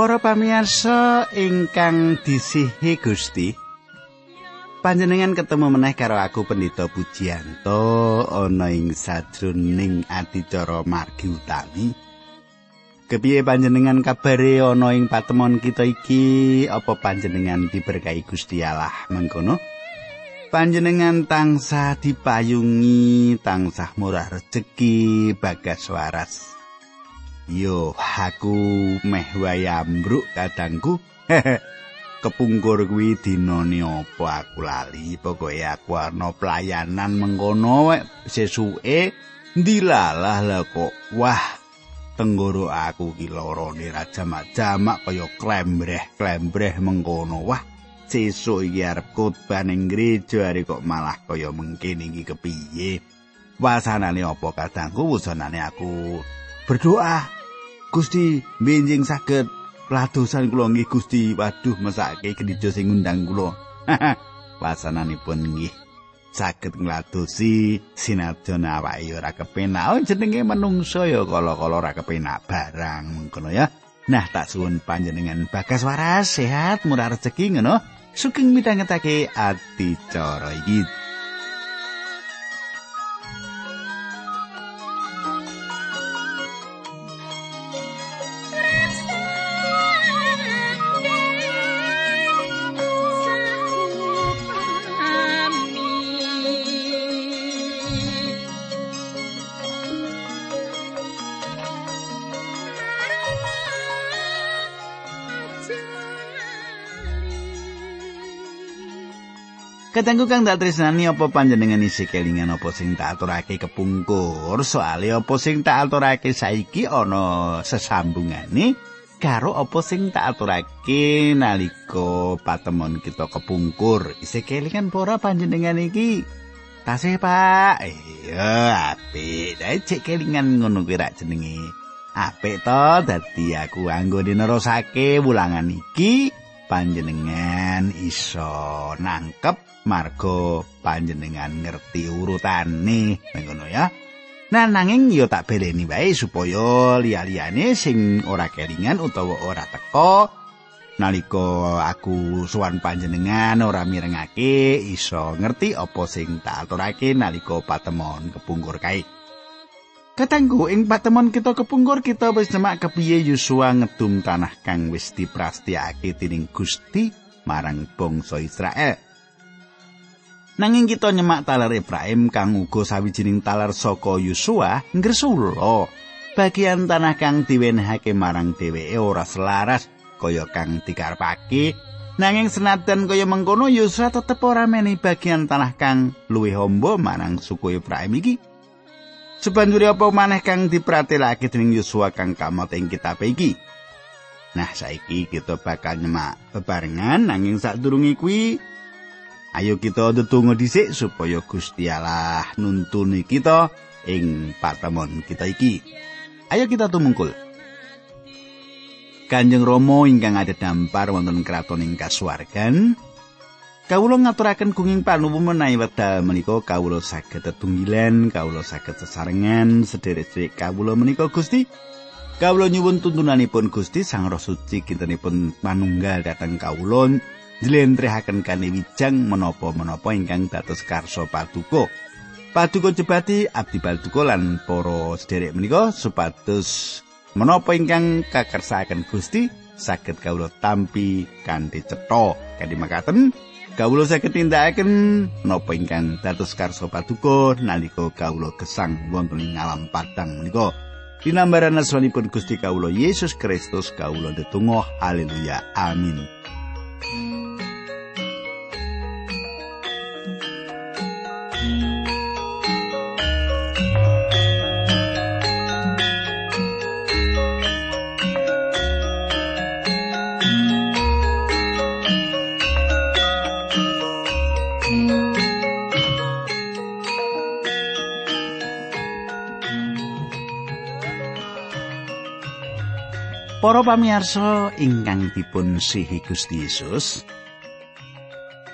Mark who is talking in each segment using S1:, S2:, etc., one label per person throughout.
S1: Para pamirsa ingkang disihi Gusti. Panjenengan ketemu meneh karo aku Pendito Pujianto ana ing sajroning adicara margi utami. Kepiye panjenengan kabare ana ing patemon kita iki? Apa panjenengan diberkahi Gusti Allah mengkono? Panjenengan tansah dipayungi, tansah murah rejeki, bagas waras. Yo, aku meh wae ambruk kadangku. Kepungkur kuwi dinane apa aku lali. Pokoke aku ana pelayanan mengkono sesuke ndilalah lah kok. Wah, tenggoro aku ki lorone ra jamak-jamak kaya klembreh-klembreh mengkono. Wah, sesuk iki arep khotbah ning gereja ari kok malah kaya mengkene iki kepiye. Wasanane apa kadangku wusanane aku berdoa Gusti benjing saged. Pladosan kula nggih Gusti. Waduh mesake gereja sing ngundang kula. Wasananipun nggih. Saged ngladosi sinajan awake ora kepenak. Oh, jenenge menungso ya kala-kala ora kepenak barang mengkono ya. Nah tak suwun panjenengan bagas waras sehat murah rezeki ngono. Sugeng midhangetake ati cara iki Katengku kang tresnani apa panjenengan isi kelingan apa sing tak aturake kepungkur. Soalé apa sing tak aturake saiki ana sesambungane karo apa sing tak aturake nalika patemon kita kepungkur. Isi kelingan ora panjenengan iki? Tasih Pak. Iya apik. Dae cek kelingan ngono kuwi rak jenenge. Apik to dadi aku anggone nerusake wulangan iki panjenengan iso nangkep marga panjenengan ngerti urutane. Ngono ya. Nah nanging yo tak beleni wae supaya liya-liyane sing ora kelingan utawa ora teko. Nalika aku suwan panjenengan ora mirengake iso ngerti apa sing tak aturake nalika patemon kepungkur kae Katanggu ing patemon kita kepungkur kita wis nemak kepiye Yosua ngedum tanah kang wis diprastiake dening Gusti marang bangsa Israel. Nanging kita nyemak talar Ibrahim kang uga sawijining talar saka Yosua ngresula. Bagian tanah kang diwenehake marang dheweke ora selaras kaya kang dikarepake. Nanging senajan kaya mengkono Yosua tetep ora menehi bagian tanah kang luwih amba marang suku Ibrahim iki. Sebanjuri apa maneh kang dipratelake dening Yosua kang kamot ing kitab iki. Nah, saiki kita bakal nyemak bebarengan nanging sadurunge kuwi Ayo kita ndedonga dhisik supaya Gusti Allah nuntuni kita ing patemon kita iki. Ayo kita tumungkul. Kanjeng Rama ingkang ada dampar wonten kraton ing kasuwargan, kawula ngaturaken gunging panuwun menawi wekdal menika kawula saged tetunggilan, kawula saged sesarengan sederek-sederek kawula menika Gusti. Kawula nyuwun tuntunanipun Gusti Sang Roh Suci kintenipun manunggal dhateng kawula njlentrehaken kanewijang menapa-menapa ingkang dados karso paduka. Paduka jebati abdi paduka lan para sederek menika supados menapa ingkang kakersakaken Gusti saged kawula tampi kanthi cetha. Kanthi makaten kawula saged tindakaken menapa ingkang dados karso paduka nalika kawula gesang wonten ing alam padang menika. Dinambaran asmanipun Gusti kawula Yesus Kristus kawula ndedonga haleluya amin. Para pamirsa ingkang dipun sihi Gusti Yesus.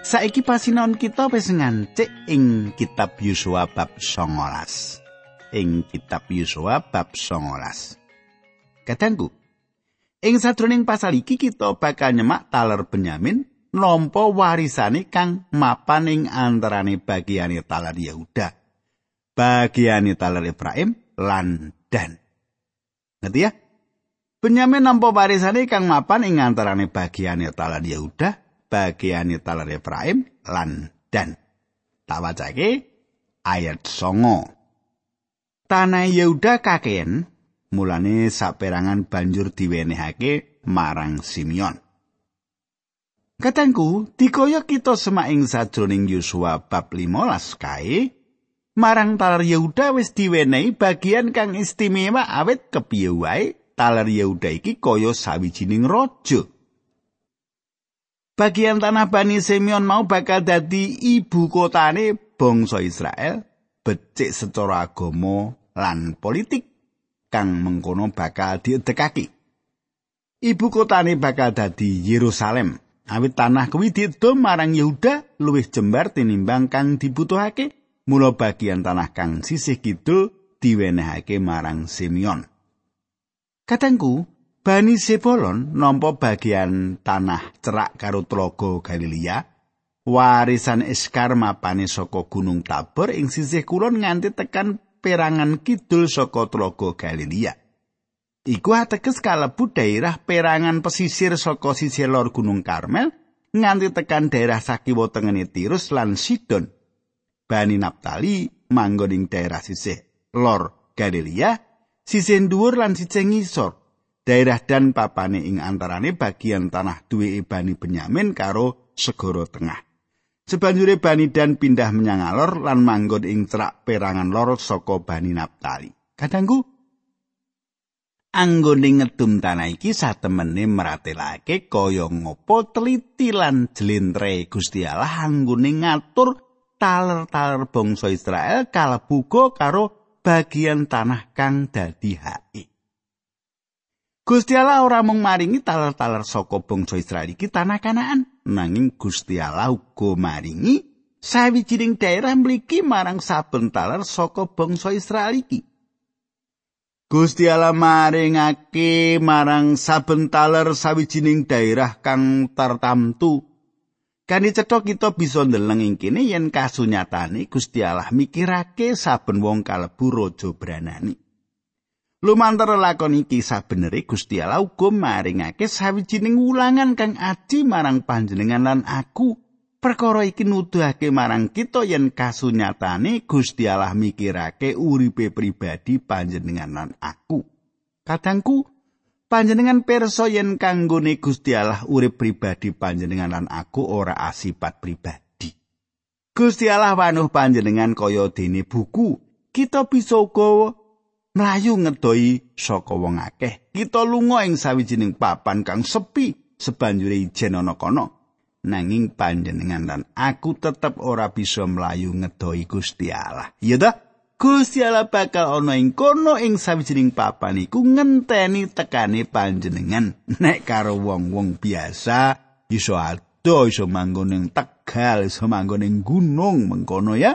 S1: Saiki pasinaon kita wis ngancik ing kitab Yosua bab 19. Ing kitab Yosua bab 19. Kadangku Ing sadroning pasal iki kita bakal nyemak taler Benyamin nampa warisane kang mapan ing antarane bagiane taler Yehuda. Bagiane taler Efraim lan Dan. Ngerti ya? Benyamin nampa warisane kang mapan ing antarane bagiane taler Yehuda, bagiane taler Efraim lan Dan. Tak wacake ayat songo. Tanah Yehuda kakean mulane saperangan banjur diwenehake marang Simeon. Katangku, dikaya kita semak ing sajroning Yosua bab 15 kae, marang taler Yehuda wis diwenehi bagian kang istimewa awet kepiye wae taler Yehuda iki kaya sawijining raja. Bagian tanah Bani Simeon mau bakal dadi ibu kotane bangsa Israel, becik secara agama lan politik. kang mengkono bakal diedekake. Ibu kotane bakal dadi Yerusalem. Awit tanah kuwi diedom marang Yehuda luwih jembar tinimbang kang dibutuhake. Mula bagian tanah kang sisih kidul diwenehake marang Simeon. Katengku, Bani Sebolon nampa bagian tanah cerak karo Tlaga Galilea. Warisan Eskar mapane saka Gunung Tabor ing sisih kulon nganti tekan perangan kidul saka Tlaga Galilea. Iku ateges kalebu daerah perangan pesisir saka sisih lor Gunung Karmel nganti tekan daerah sakiwa tengene Tirus lan Sidon. Bani Naptali manggon ing daerah sisih lor Galilea, sisih dhuwur lan sisih ngisor. Daerah dan papane ing antarane bagian tanah duwe Bani Benyamin karo segara tengah. Sebanjure Bani Dan pindah menyang alor lan manggon ing cerak perangan lor saka Bani Naptali. Kadangku anggone ngedum tanah iki satemene meratelake kaya ngopo teliti lan jlentre Gusti Allah anggone ngatur taler-taler bangsa Israel kalebu karo bagian tanah kang dadi hake. Gusti Allah ora mung maringi taler-taler saka bangsa Israel iki tanah Kanaan, nanging Gusti Allah uga maringi sawijining daerah mliki marang saben taler saka bangsa Israel iki. Gusti Allah maringake marang saben taler sawijining daerah kang tartamtu. Kani cetok kita bisa ndeleng ing kene yen kasunyatane Gusti Allah mikirake saben wong kalebu raja branani. Lumantar lakon iki sabenere Gusti Allah uga maringake sawijining wulangan kang aji marang panjenengan lan aku. Perkara iki nuduhake marang kita yen kasunyatane Gusti Allah mikirake uripe pribadi panjenengan lan aku. Kadangku panjenengan perso yen kanggone Gusti Allah urip pribadi panjenengan lan aku ora asipat pribadi. Gusti Allah wanuh panjenengan kaya dene buku. Kita bisa uga mlayu ngedoi saka wong akeh. Kita lunga ing sawijining papan kang sepi sebanjure ijen ana kono. Nanging panjenengan lan aku tetep ora bisa mlayu ngedoi Gusti Allah. Ya dah, Gusti Allah bakal ana ing kono ing sawijining papan iku ngenteni tekane panjenengan. Nek karo wong-wong biasa iso ado iso manggon ing Tegal, iso manggon ing gunung mengkono ya.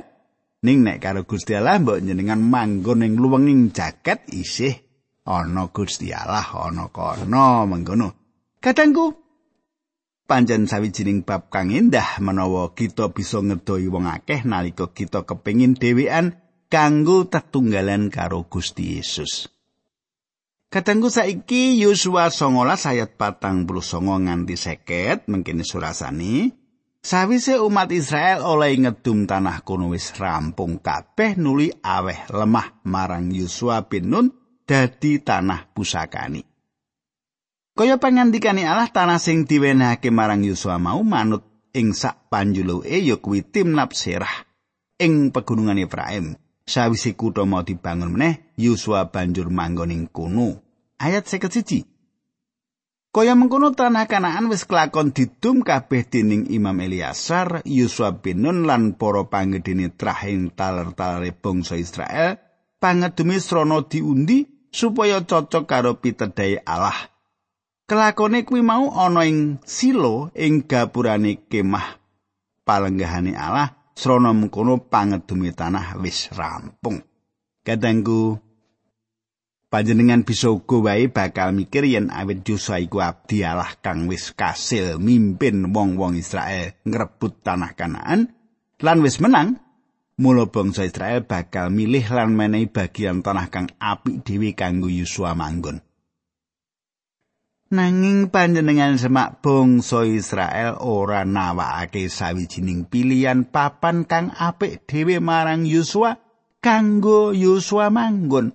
S1: Ning nek karo Gusti Allah mbok njenengan manggon ing luwenging jaket isih ana Gusti Allah ana kono mengkono. Kadangku panjen sawijining bab kang indah menawa kita bisa ngedoi wong akeh nalika kita kepingin dhewean kanggo tetunggalan karo Gusti Yesus. Katanggu saiki Yosua 19 ayat 49 nganti 50 mengkene surasane Sawise umat Israel oleh ngedum tanah kuno wis rampung kabeh nuli aweh lemah marang Yosua bin Nun dadi tanah pusakani. Kaya pangandikane Allah tanah sing diwenehake marang Yosua mau manut ing sak panjuluke ya kuwi Timnap Serah ing pegunungan Efraim. Sawise kutha mau dibangun meneh, Yosua banjur manggon ing kono. Ayat 51. Kaya mengkono tanah Kanaan wis kelakon didum kabeh dening Imam Eliasar, Yusuf bin Nun lan para pangedene trahing taler-talere bangsa Israel, pangedumi srana diundi supaya cocok karo pitedhae Allah. Kelakone kuwi mau ana ing Silo ing gapurane kemah palenggahane Allah, srana mengkono pangedumi tanah wis rampung. Kadangku Panjenengan bisa uga wae bakal mikir yen awit Yosua iku abdi Allah kang wis kasil mimpin wong-wong Israel ngrebut tanah Kanaan lan wis menang, mula bangsa Israel bakal milih lan menehi bagian tanah kang apik dhewe kanggo Yosua manggon. Nanging panjenengan semak bangsa Israel ora nawakake sawijining pilihan papan kang apik dhewe marang Yosua kanggo Yosua manggon.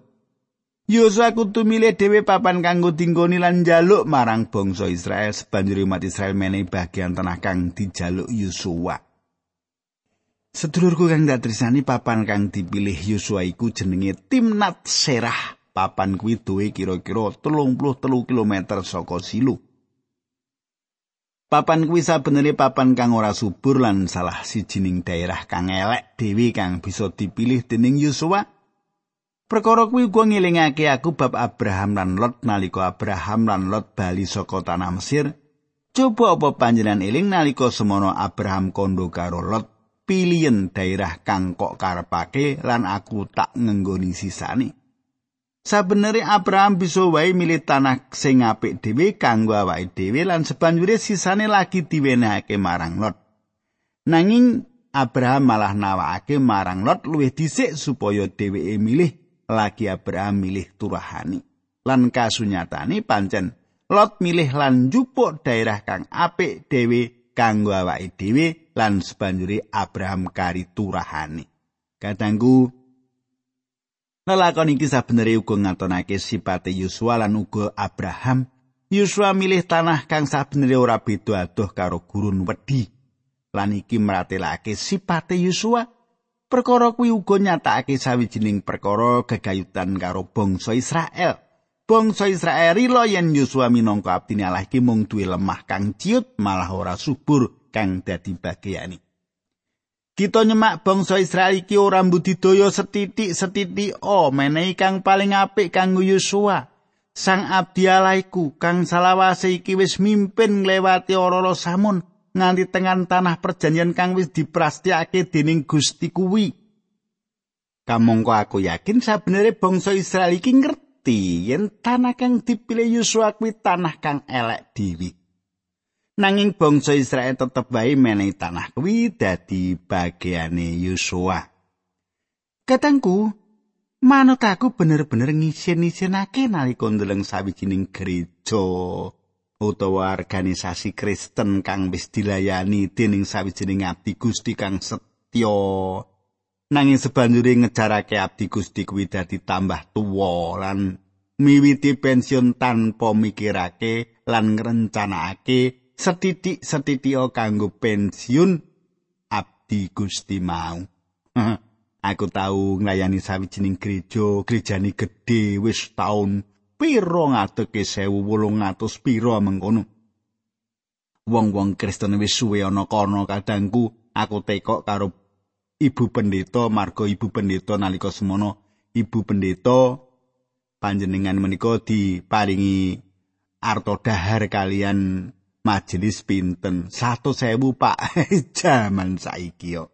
S1: Yosua kudu milih dhewe papan kanggo tinggoni lan njaluk marang bangsa Israel sebanjuri umat Israel menehi bagian tanah kang dijaluk Yosua. Sedulurku kang datrisani papan kang dipilih Yosua iku jenenge Timnat Serah. Papan kuwi duwe kira-kira 33 km saka Silo. Papan kuwi sabenere papan kang ora subur lan salah sijining daerah kang elek dhewe kang bisa dipilih dening Yosua. Perkara kuwi uga ngelingake aku bab Abraham lan Lot nalika Abraham lan Lot bali saka tanah Mesir. Coba apa panjenengan eling nalika semono Abraham kondo karo Lot pilihan daerah kang kok karepake lan aku tak ngenggoni sisane. Sabenere Abraham bisa wae milih tanah sing apik dhewe kanggo awake dhewe lan sebanjure sisane lagi diwenehake marang Lot. Nanging Abraham malah nawakake marang Lot luwih dhisik supaya dheweke milih lagi Abraham milih turahani. Lan kasunyatane pancen Lot milih lan njupuk daerah kang apik dhewe kanggo awake dhewe lan sebanjuri Abraham kari turahani. Kadangku Lelakon iki sabenere uga ngatonake sipate Yusua lan uga Abraham. Yusua milih tanah kang sabenere ora beda adoh karo gurun wedi. Lan iki meratelake sipate Yusua Perkara kuwi uga nyatakake sawijining perkara gegayutan karo bangsa Israel. Bangsa Israel rila yen Yosua minangka abdine Allah iki mung duwe lemah kang ciut malah ora subur kang dadi bagiyane. Kita nyemak bangsa Israel iki ora mbudidaya setitik-setitik o oh, menehi kang paling apik kanggo Yosua. Sang abdi Allah iku kang salawase iki wis mimpin nglewati ora-ora samun nganti tengan tanah perjanjian kang wis diprastiake dening Gusti kuwi. Kamangka aku yakin sabenere bangsa Israel iki ngerti yen tanah kang dipilih Yosua kuwi tanah kang elek dhewe. Nanging bangsa Israel tetep wae menehi tanah kuwi dadi bagiane Yosua. Katangku, manut aku bener-bener ngisin-isinake nalika ndeleng sawijining gereja utawa organisasi Kristen kang wis dilayani dening sawijining abdi Gusti kang setya nanging sebanjure ngejarake abdi Gusti kuwi dadi tambah tuwa lan miwiti pensiun tanpa mikirake lan ngrencanakake setitik-setitik kanggo pensiun abdi Gusti mau aku tau nglayani sawijining gereja gerejane gedhe wis taun pira ngadeke 1800 pira mengkono. Wong-wong Kristen wis suwe ana kono kadangku aku tekok karo ibu pendeta marga ibu pendeta nalika semono ibu pendeta panjenengan menika diparingi arto dahar kalian majelis pinten satu sewu pak jaman saiki yo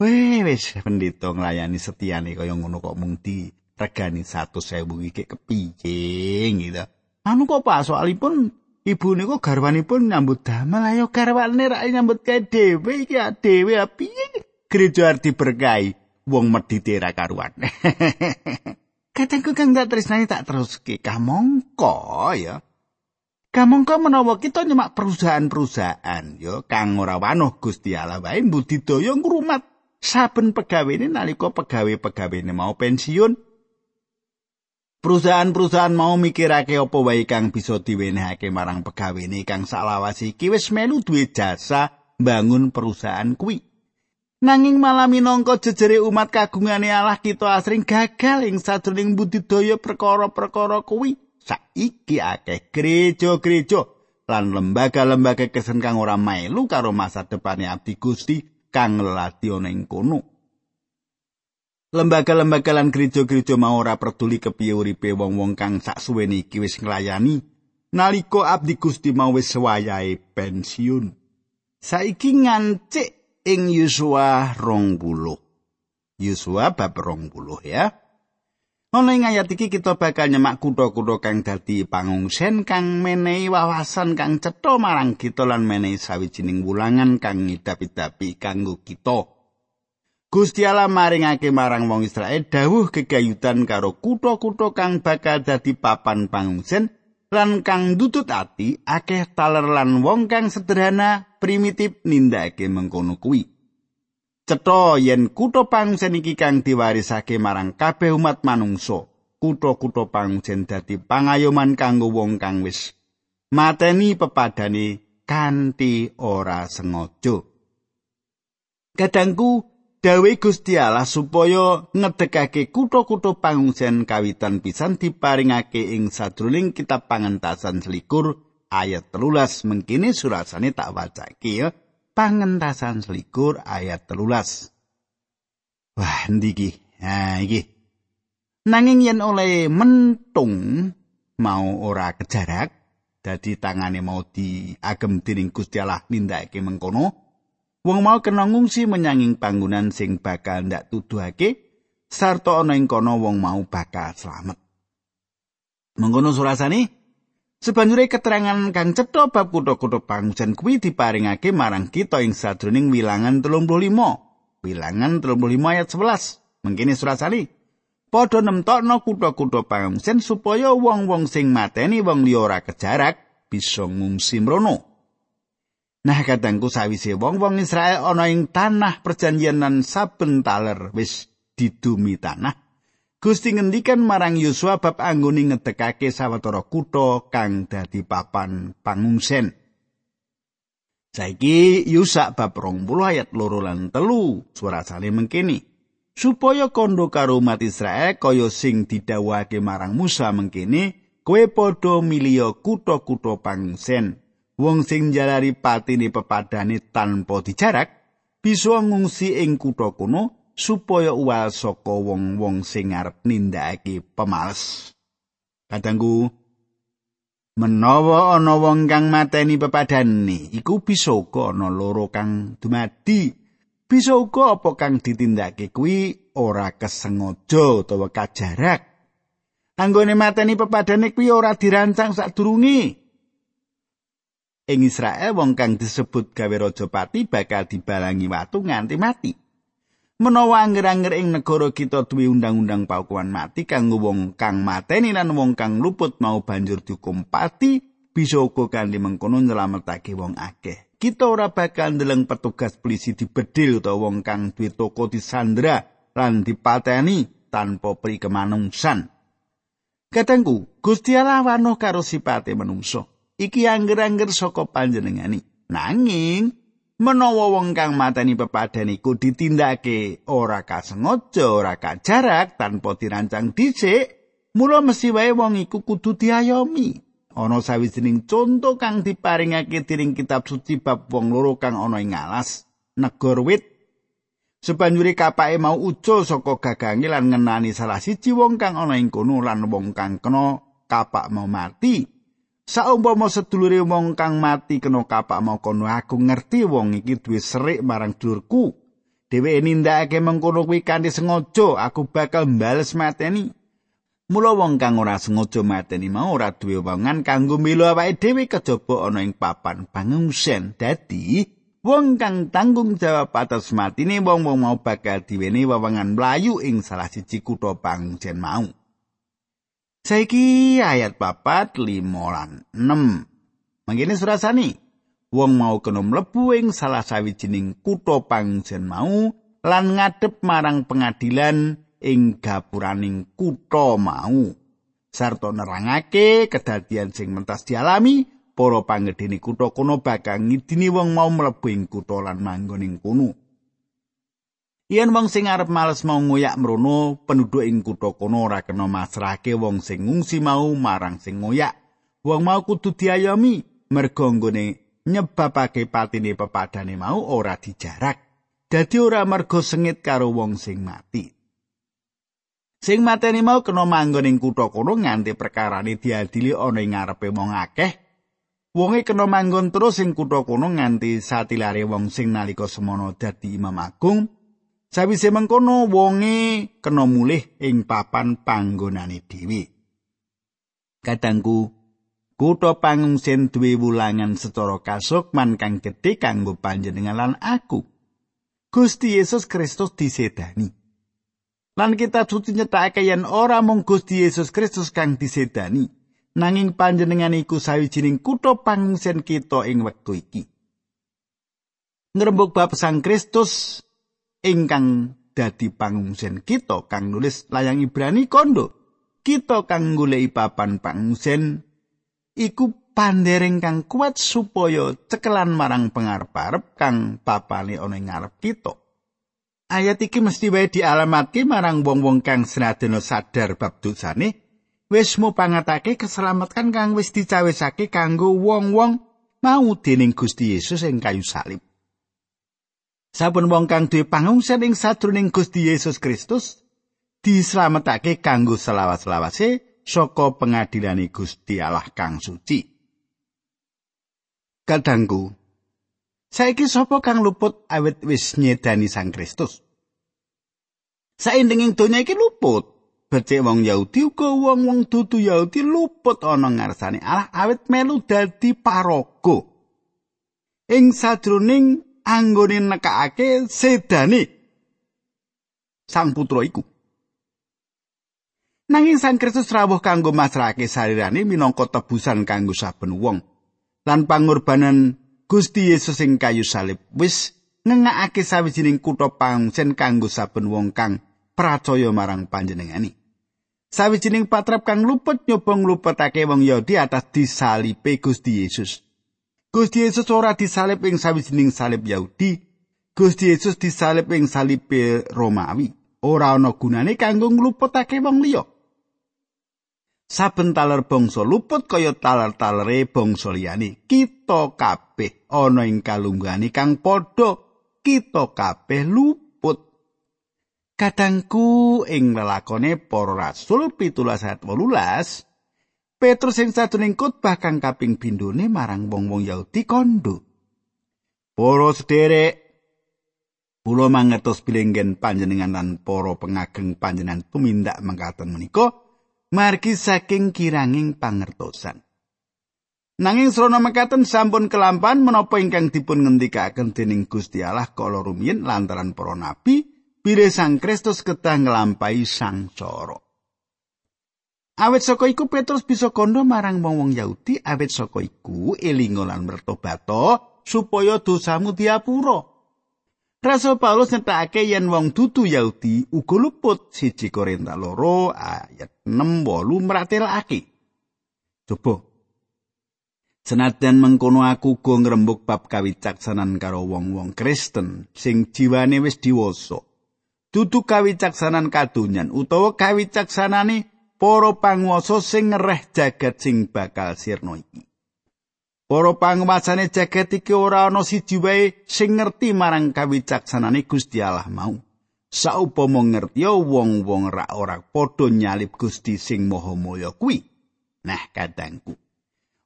S1: wis pendeta nglayani setiane kaya ngono kok mung di regani satu iki kepiye gitu. Anu kok Pak soalipun ibu niku garwanipun nyambut damel ayo garwane rak nyambut kae dhewe iki dhewe piye gereja arti berkahi wong medhite ra karuan. Katengku kang dak tresnani tak terus ke kamongko ya. Kamongko menawa kita nyemak perusahaan-perusahaan ya kang ora wanuh Gusti Allah wae budidaya ngrumat saben pegawene nalika pegawe-pegawene mau pensiun Perusahaan-perusahaan mau mikirake apa wae kang bisa diwenehake marang pegawene kang salawasi iki wis melu duwe jasa bangun perusahaan kuwi. Nanging malah minangka jejere umat kagungane Allah kita asring gagal ing sajroning budidaya perkara-perkara kuwi. Saiki akeh gereja-gereja lan lembaga-lembaga kesen kang ora melu karo masa depane abdi Gusti kang lelati ana ing kono. lembaga-lembaga lan gereja-gereja mau ora peduli kepiye uripe wong-wong kang saksuwene iki wis nglayani nalika abdi Gusti mau wis wayahe pensiun. Saiki ngancik ing Yusua rong Yusua bab rong ya Ana ing ayat iki kita bakal nyemak kutha-kutha kang dadi pangungsen kang menehi wawasan kang cetha marang kita lan menehi sawijining wulangan kang ngidapi-dapi kanggo kita. Gusti Allah maringake marang wong Israel dawuh gegayutan karo kutha-kutha kang bakal dadi papan pangungsen lan kang dutut ati akeh taler lan wong kang sederhana primitif nindakake mengkono kuwi. Cetha yen kutha pangsen iki kang diwarisake marang kabeh umat manungsa, kutha-kutha pangsen dadi pangayoman kanggo wong kang wis mateni pepadane kanthi ora sengaja. Kadangku dawe Gusti Allah supaya ngedekake kutha-kutha pangungsen kawitan pisan diparingake ing sadruling kitab pangentasan selikur ayat telulas mengkini surasane tak wacake ya. Pangentasan selikur ayat telulas. Wah, ndiki. Nah, iki. Nanging yen oleh mentung mau ora kejarak, dadi tangane mau diagem dening Gusti Allah nindakake mengkono, wong mau kena ngungsi menyanging panggonan sing bakal ndak tuduhake sarta ana ing kono wong mau bakal slamet. Mengkono surasane Sebanjure keterangan kang cetha bab kutha-kutha pangsen kuwi diparingake marang kita ing sadroning wilangan 35. Wilangan 35 ayat 11. Mengkini surat sali. Padha nemtokno kutha-kutha pangsen supaya wong-wong sing mateni wong liya ora kejarak bisa ngungsi mrono. Nah katangku sawise wong-wong Israel ana ing tanah perjanjian lan saben taler wis didumi tanah Gusti ngendikan marang Yosua bab anggone ngedekake sawetara kutha kang dadi papan pangungsen. Saiki Yusak bab 20 ayat loro lan telu surasane mengkini. Supaya kondo karo umat Israel kaya sing didhawuhake marang Musa mengkini, kowe padha milio kutha-kutha pangungsen. Wong sing jalari patine pepadane tanpa dijarak bisa ngungsi ing kutha kuno supaya uwal saka wong-wong sing arep nindakake pemales. Kadangku menawa ana wong kang mateni pepadane, iku bisa uga ana loro kang dumadi. Bisa uga apa kang ditindakake kuwi ora kesengaja utawa kajarak. Anggone mateni pepadane kuwi ora dirancang sadurunge. Ing Israel wong kang disebut gawe raja pati bakal dibalangi watu nganti mati. Menawa anger-anger ing negara kita duwe undang-undang paukuman mati kanggo wong kang mateni lan wong kang luput mau banjur dihukum pati bisa uga kanthi mengkono nyelametake wong akeh kita ora bakal ndeleng petugas polisi dibedil utawa wong kang duwe toko disandra lan dipateni tanpa pri kemanungsan Katengku, Gusti Allah wano karo sipate manungsa. Iki angger-angger saka panjenengani. Nanging menawa wong kang mateni pepadan iku ditindakake ora kasengaja ora kajarak tanpa dirancang dhisik mula mesti wae wong iku kudu diayomi. Ana sawijining conto kang diparingake dening kitab suci bab wong loro kang ana ing alas negor wit. Sebanjure kapake mau ucul saka gagange lan ngenani salah siji wong kang ana ing kono lan wong kang kena kapak mau mati Saumpama sedulure wong kang mati kena kapak mau kono aku ngerti wong iki duwe serik marang dulurku. Dheweke nindakake mengkono kuwi kanthi sengaja aku bakal mbales mateni. Mula wong kang ora sengaja mateni mau ora duwe wangan kanggo milo awake dhewe kejaba ana ing papan pangungsen. Dadi wong kang tanggung jawab atas matine wong-wong mau bakal diweni wewangan mlayu ing salah siji kutha pangungsen mau. Saiki ayat papat limo lan enam. Mangkene surasani. Wong mau kena mlebu ing salah sawijining kutha pangsen mau lan ngadep marang pengadilan ing gapuraning kutha mau. Sarto nerangake kedadian sing mentas dialami para panggedene kutha kono bakal ngidini wong mau mlebu ing kutha lan manggon ing kono. Yen wong sing arep males mau ngoyak mrono, penduduk ing kutha kono ora kena masrahke wong sing ngungsi mau marang sing ngoyak. Wong mau kudu diayomi mergo nggone nyebabake patine pepadane mau ora dijarak. Dadi ora mergo sengit karo wong sing mati. Sing mateni mau kena manggon ing kutha kono nganti perkarane diadili ana ing ngarepe wong akeh. Wonge kena manggon terus ing kutha kono nganti satilare wong sing nalika semono dadi imam agung Sawise mengkono wonge kena mulih ing papan panggonane dhewe. Kadangku kutha pangungsen duwe wulangan secara kasukman kang gedhe kanggo panjenengan lan aku. Gusti Yesus Kristus disedani. Lan kita suci nyetakake yen ora mung Gusti Yesus Kristus kang disedani, nanging panjenengan iku sawijining kutha pangungsen kita ing wektu iki. Ngrembug bab Sang Kristus ingkang dadi pangungsen kita kang nulis layang Ibrani kondo. Kita kang goleki papan pangungsen iku pandering kang kuat supaya cekelan marang pengarep-arep kang papane ana ing ngarep kita. Ayat iki mesti wae dialamatke marang wong-wong kang senadana sadar bab dosane, wis mupangatake keselamatan kang wis dicawisake kanggo wong-wong mau dening Gusti Yesus ing kayu salib. Saben wong kang duwe pangungsen ing sadroning Gusti Yesus Kristus dislametake kanggo selawas-lawase saka pengadilane Gusti Allah kang suci. Kadangku, saiki sapa kang luput awit wis nyedani Sang Kristus? Saindenging donya iki luput. Becik wong Yahudi uga wong-wong dudu Yahudi luput ana ngarsane Allah awit melu dadi paraga. Ing sadroning anggone nekake sedane Sang putra iku. Nanging Sang Kristus rawuh kanggo masrahake sarirane minangka tebusan kanggo saben wong. lan pangorbanan Gusti Yesus ing kayu salib wis ngengakake sawijining kutha pangsen kanggo saben wong kang percaya marang panjenengani. Sawijining patrap kang luput nyoba ngluputake wong Yahudi atas disalipe Gusti Yesus. Gusti Yesus ora disalib ing sawijining salib Yahudi. Gusti Yesus disalib ing salib Romawi. Ora ana gunane kanggo ngluputake wong liya. saben taler bangsa luput kaya taler-talere bangsa liyane kita kabeh ana ing kalunggane kang padha kita kabeh luput kadangku ing lelakone para rasul 17 Petrus sing sadurunge khotbah kang kaping bindone marang wong-wong Yahudi kondo Para sederek Pulo mangertos bilenggen panjenengan lan para pengageng panjenengan tumindak mangkaten menika margi saking kiranging pangertosan. Nanging srana mekaten sampun kelampan menapa ingkang dipun ngendikaken dening Gusti Allah kala rumiyin lantaran para nabi bilih Sang Kristus kedah nglampahi sang cara. Awit saka iku Petrus bisa kondo marang wong-wong Yahudi awit saka iku elingo lan mertobat supaya dosamu diapura. Rasul Paulus nyetakake yen wong dudu Yahudi uga luput siji Korintus loro ayat 6 8 mratelake. Coba. Senajan mengkono aku go ngrembug bab kawicaksanan karo wong-wong Kristen sing jiwane wis diwasa. Dudu kawicaksanan kadonyan utawa kawicaksanane para panguwasa sing ngereh jagat sing bakal sirna iki. Para panguwasane jagat iki ora ana siji wae sing ngerti marang kawicaksanane Gusti Allah mau. Saupama ngerti wong-wong ra ora padha nyalip Gusti sing Maha Mulya kuwi. Nah, kadangku.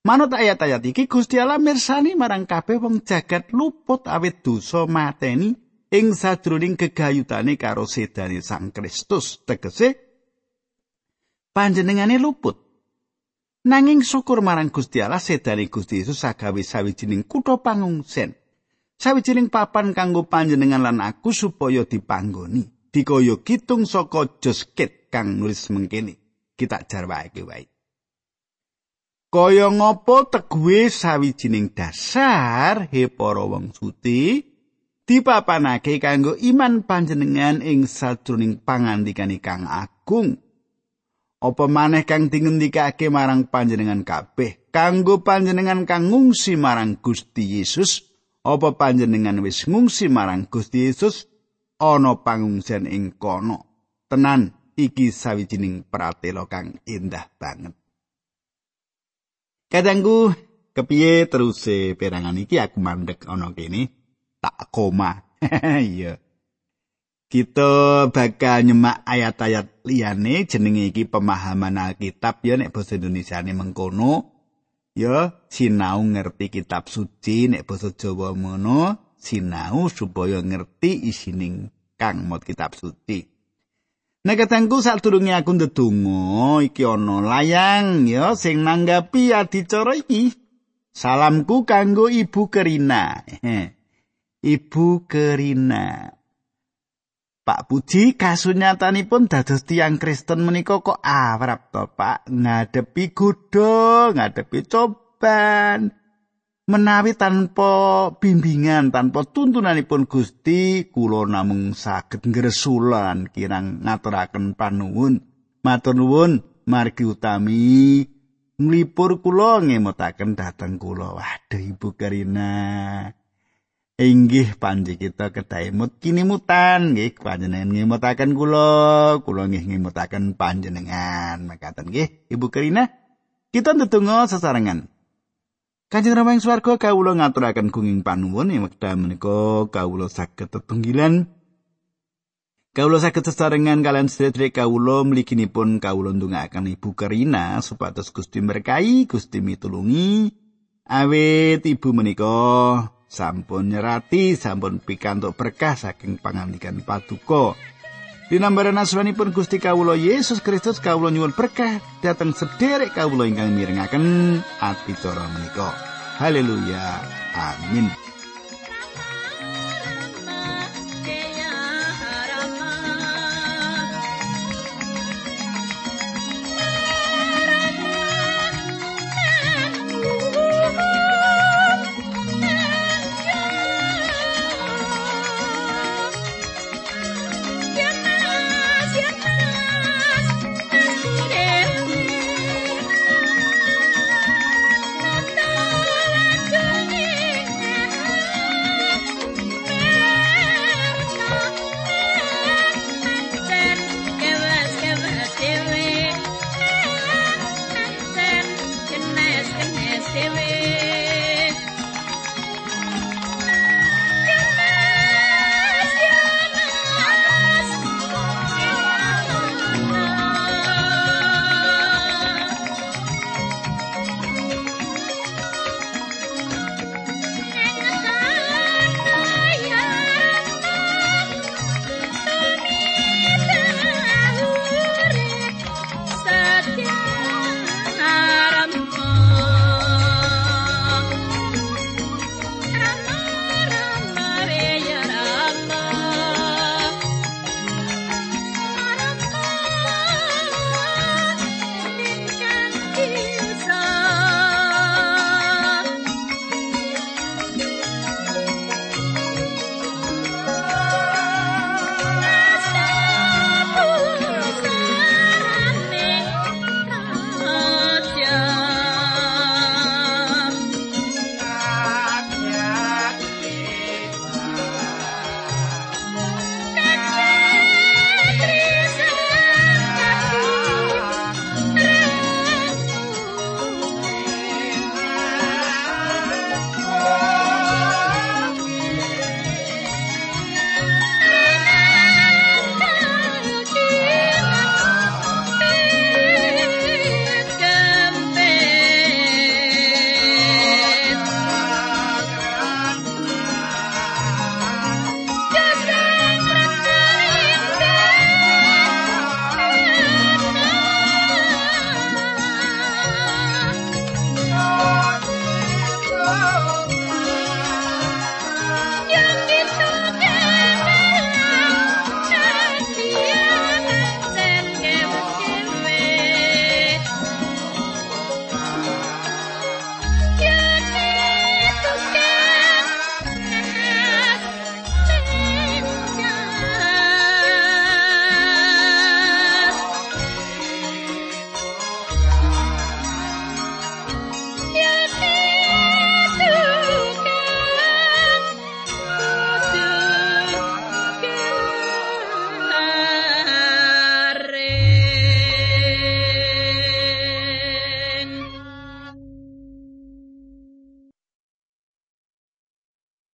S1: Manut ayat-ayat iki Gusti Allah mirsani marang kabeh wong jagat luput awit dosa mateni ing sadroning gegayutane karo sedane Sang Kristus tegese panjenengane luput Nanging syukur marang Gusti Allah sedane Gusti Yesus sagawe sawijining kutha pangungsen. Sawijining papan kanggo panjenengan lan aku supaya dipanggoni. Dikaya kitung saka Josket kang nulis mengkene. Kita jarwake wae. Kaya ngopo teguhe sawijining dasar he para wong suci dipapanake kanggo iman panjenengan ing sajroning pangandikan kang agung. Apa maneh kang dingendikake marang panjenengan kabeh? Kanggo panjenengan kang ngungsi marang Gusti Yesus apa panjenengan wis ngungsi marang Gusti Yesus? Ana pangungsian ing kono. Tenan iki sawijining pratela kang indah banget. Kadangku kepiye terus perangan iki? Aku mandek ana kene tak koma. Iya kita bakal nyemak ayat-ayat liyane jenenge iki pemahaman Alkitab ya nek basa Indonesia ne mengkono ya sinau ngerti kitab suci nek basa Jawa mono sinau supaya ngerti isining kang mot kitab suci. Nek katengku sadurunge aku ndedonga iki ana layang ya sing nanggapi adicara iki. Salamku kanggo Ibu Kerina. Ibu Kerina. Pak Puji kasunyatanipun dados tiang Kristen menika kok awrap to Pak ngadepi godho, ngadepi coban. Menawi tanpa bimbingan, tanpa tuntunanipun Gusti, kula namung saged ngresulan kirang ngaturaken panuwun. Matur nuwun margi utami nglipur kula ngemutaken dhateng kula. Waduh Ibu Karina. Inggih panji kita kedah emut kini mutan nggih panjenengan ngemutaken kula. Kula nggih ngemutaken panjenengan. Makaten nggih. Ibu Karina kita ndedonga sesarengan. Kanjeng Rama ing swarga kawula ngaturaken gunging panuwun ing wekdal menika kawula saged tetunggilan. Kawula saged sesarengan kalian sedherek kawula mliginipun kawula ndongaaken Ibu Karina supados Gusti berkahi Gusti mitulungi. Awit ibu menika sampun nyerati sampun pikantuk berkah saking pangandikan paduka Dinambaran asmanipun Gusti Kawulo Yesus Kristus Kawulo nyuwun berkah dateng sederek Kawulo ingkang mirengaken ati menika. Haleluya. Amin.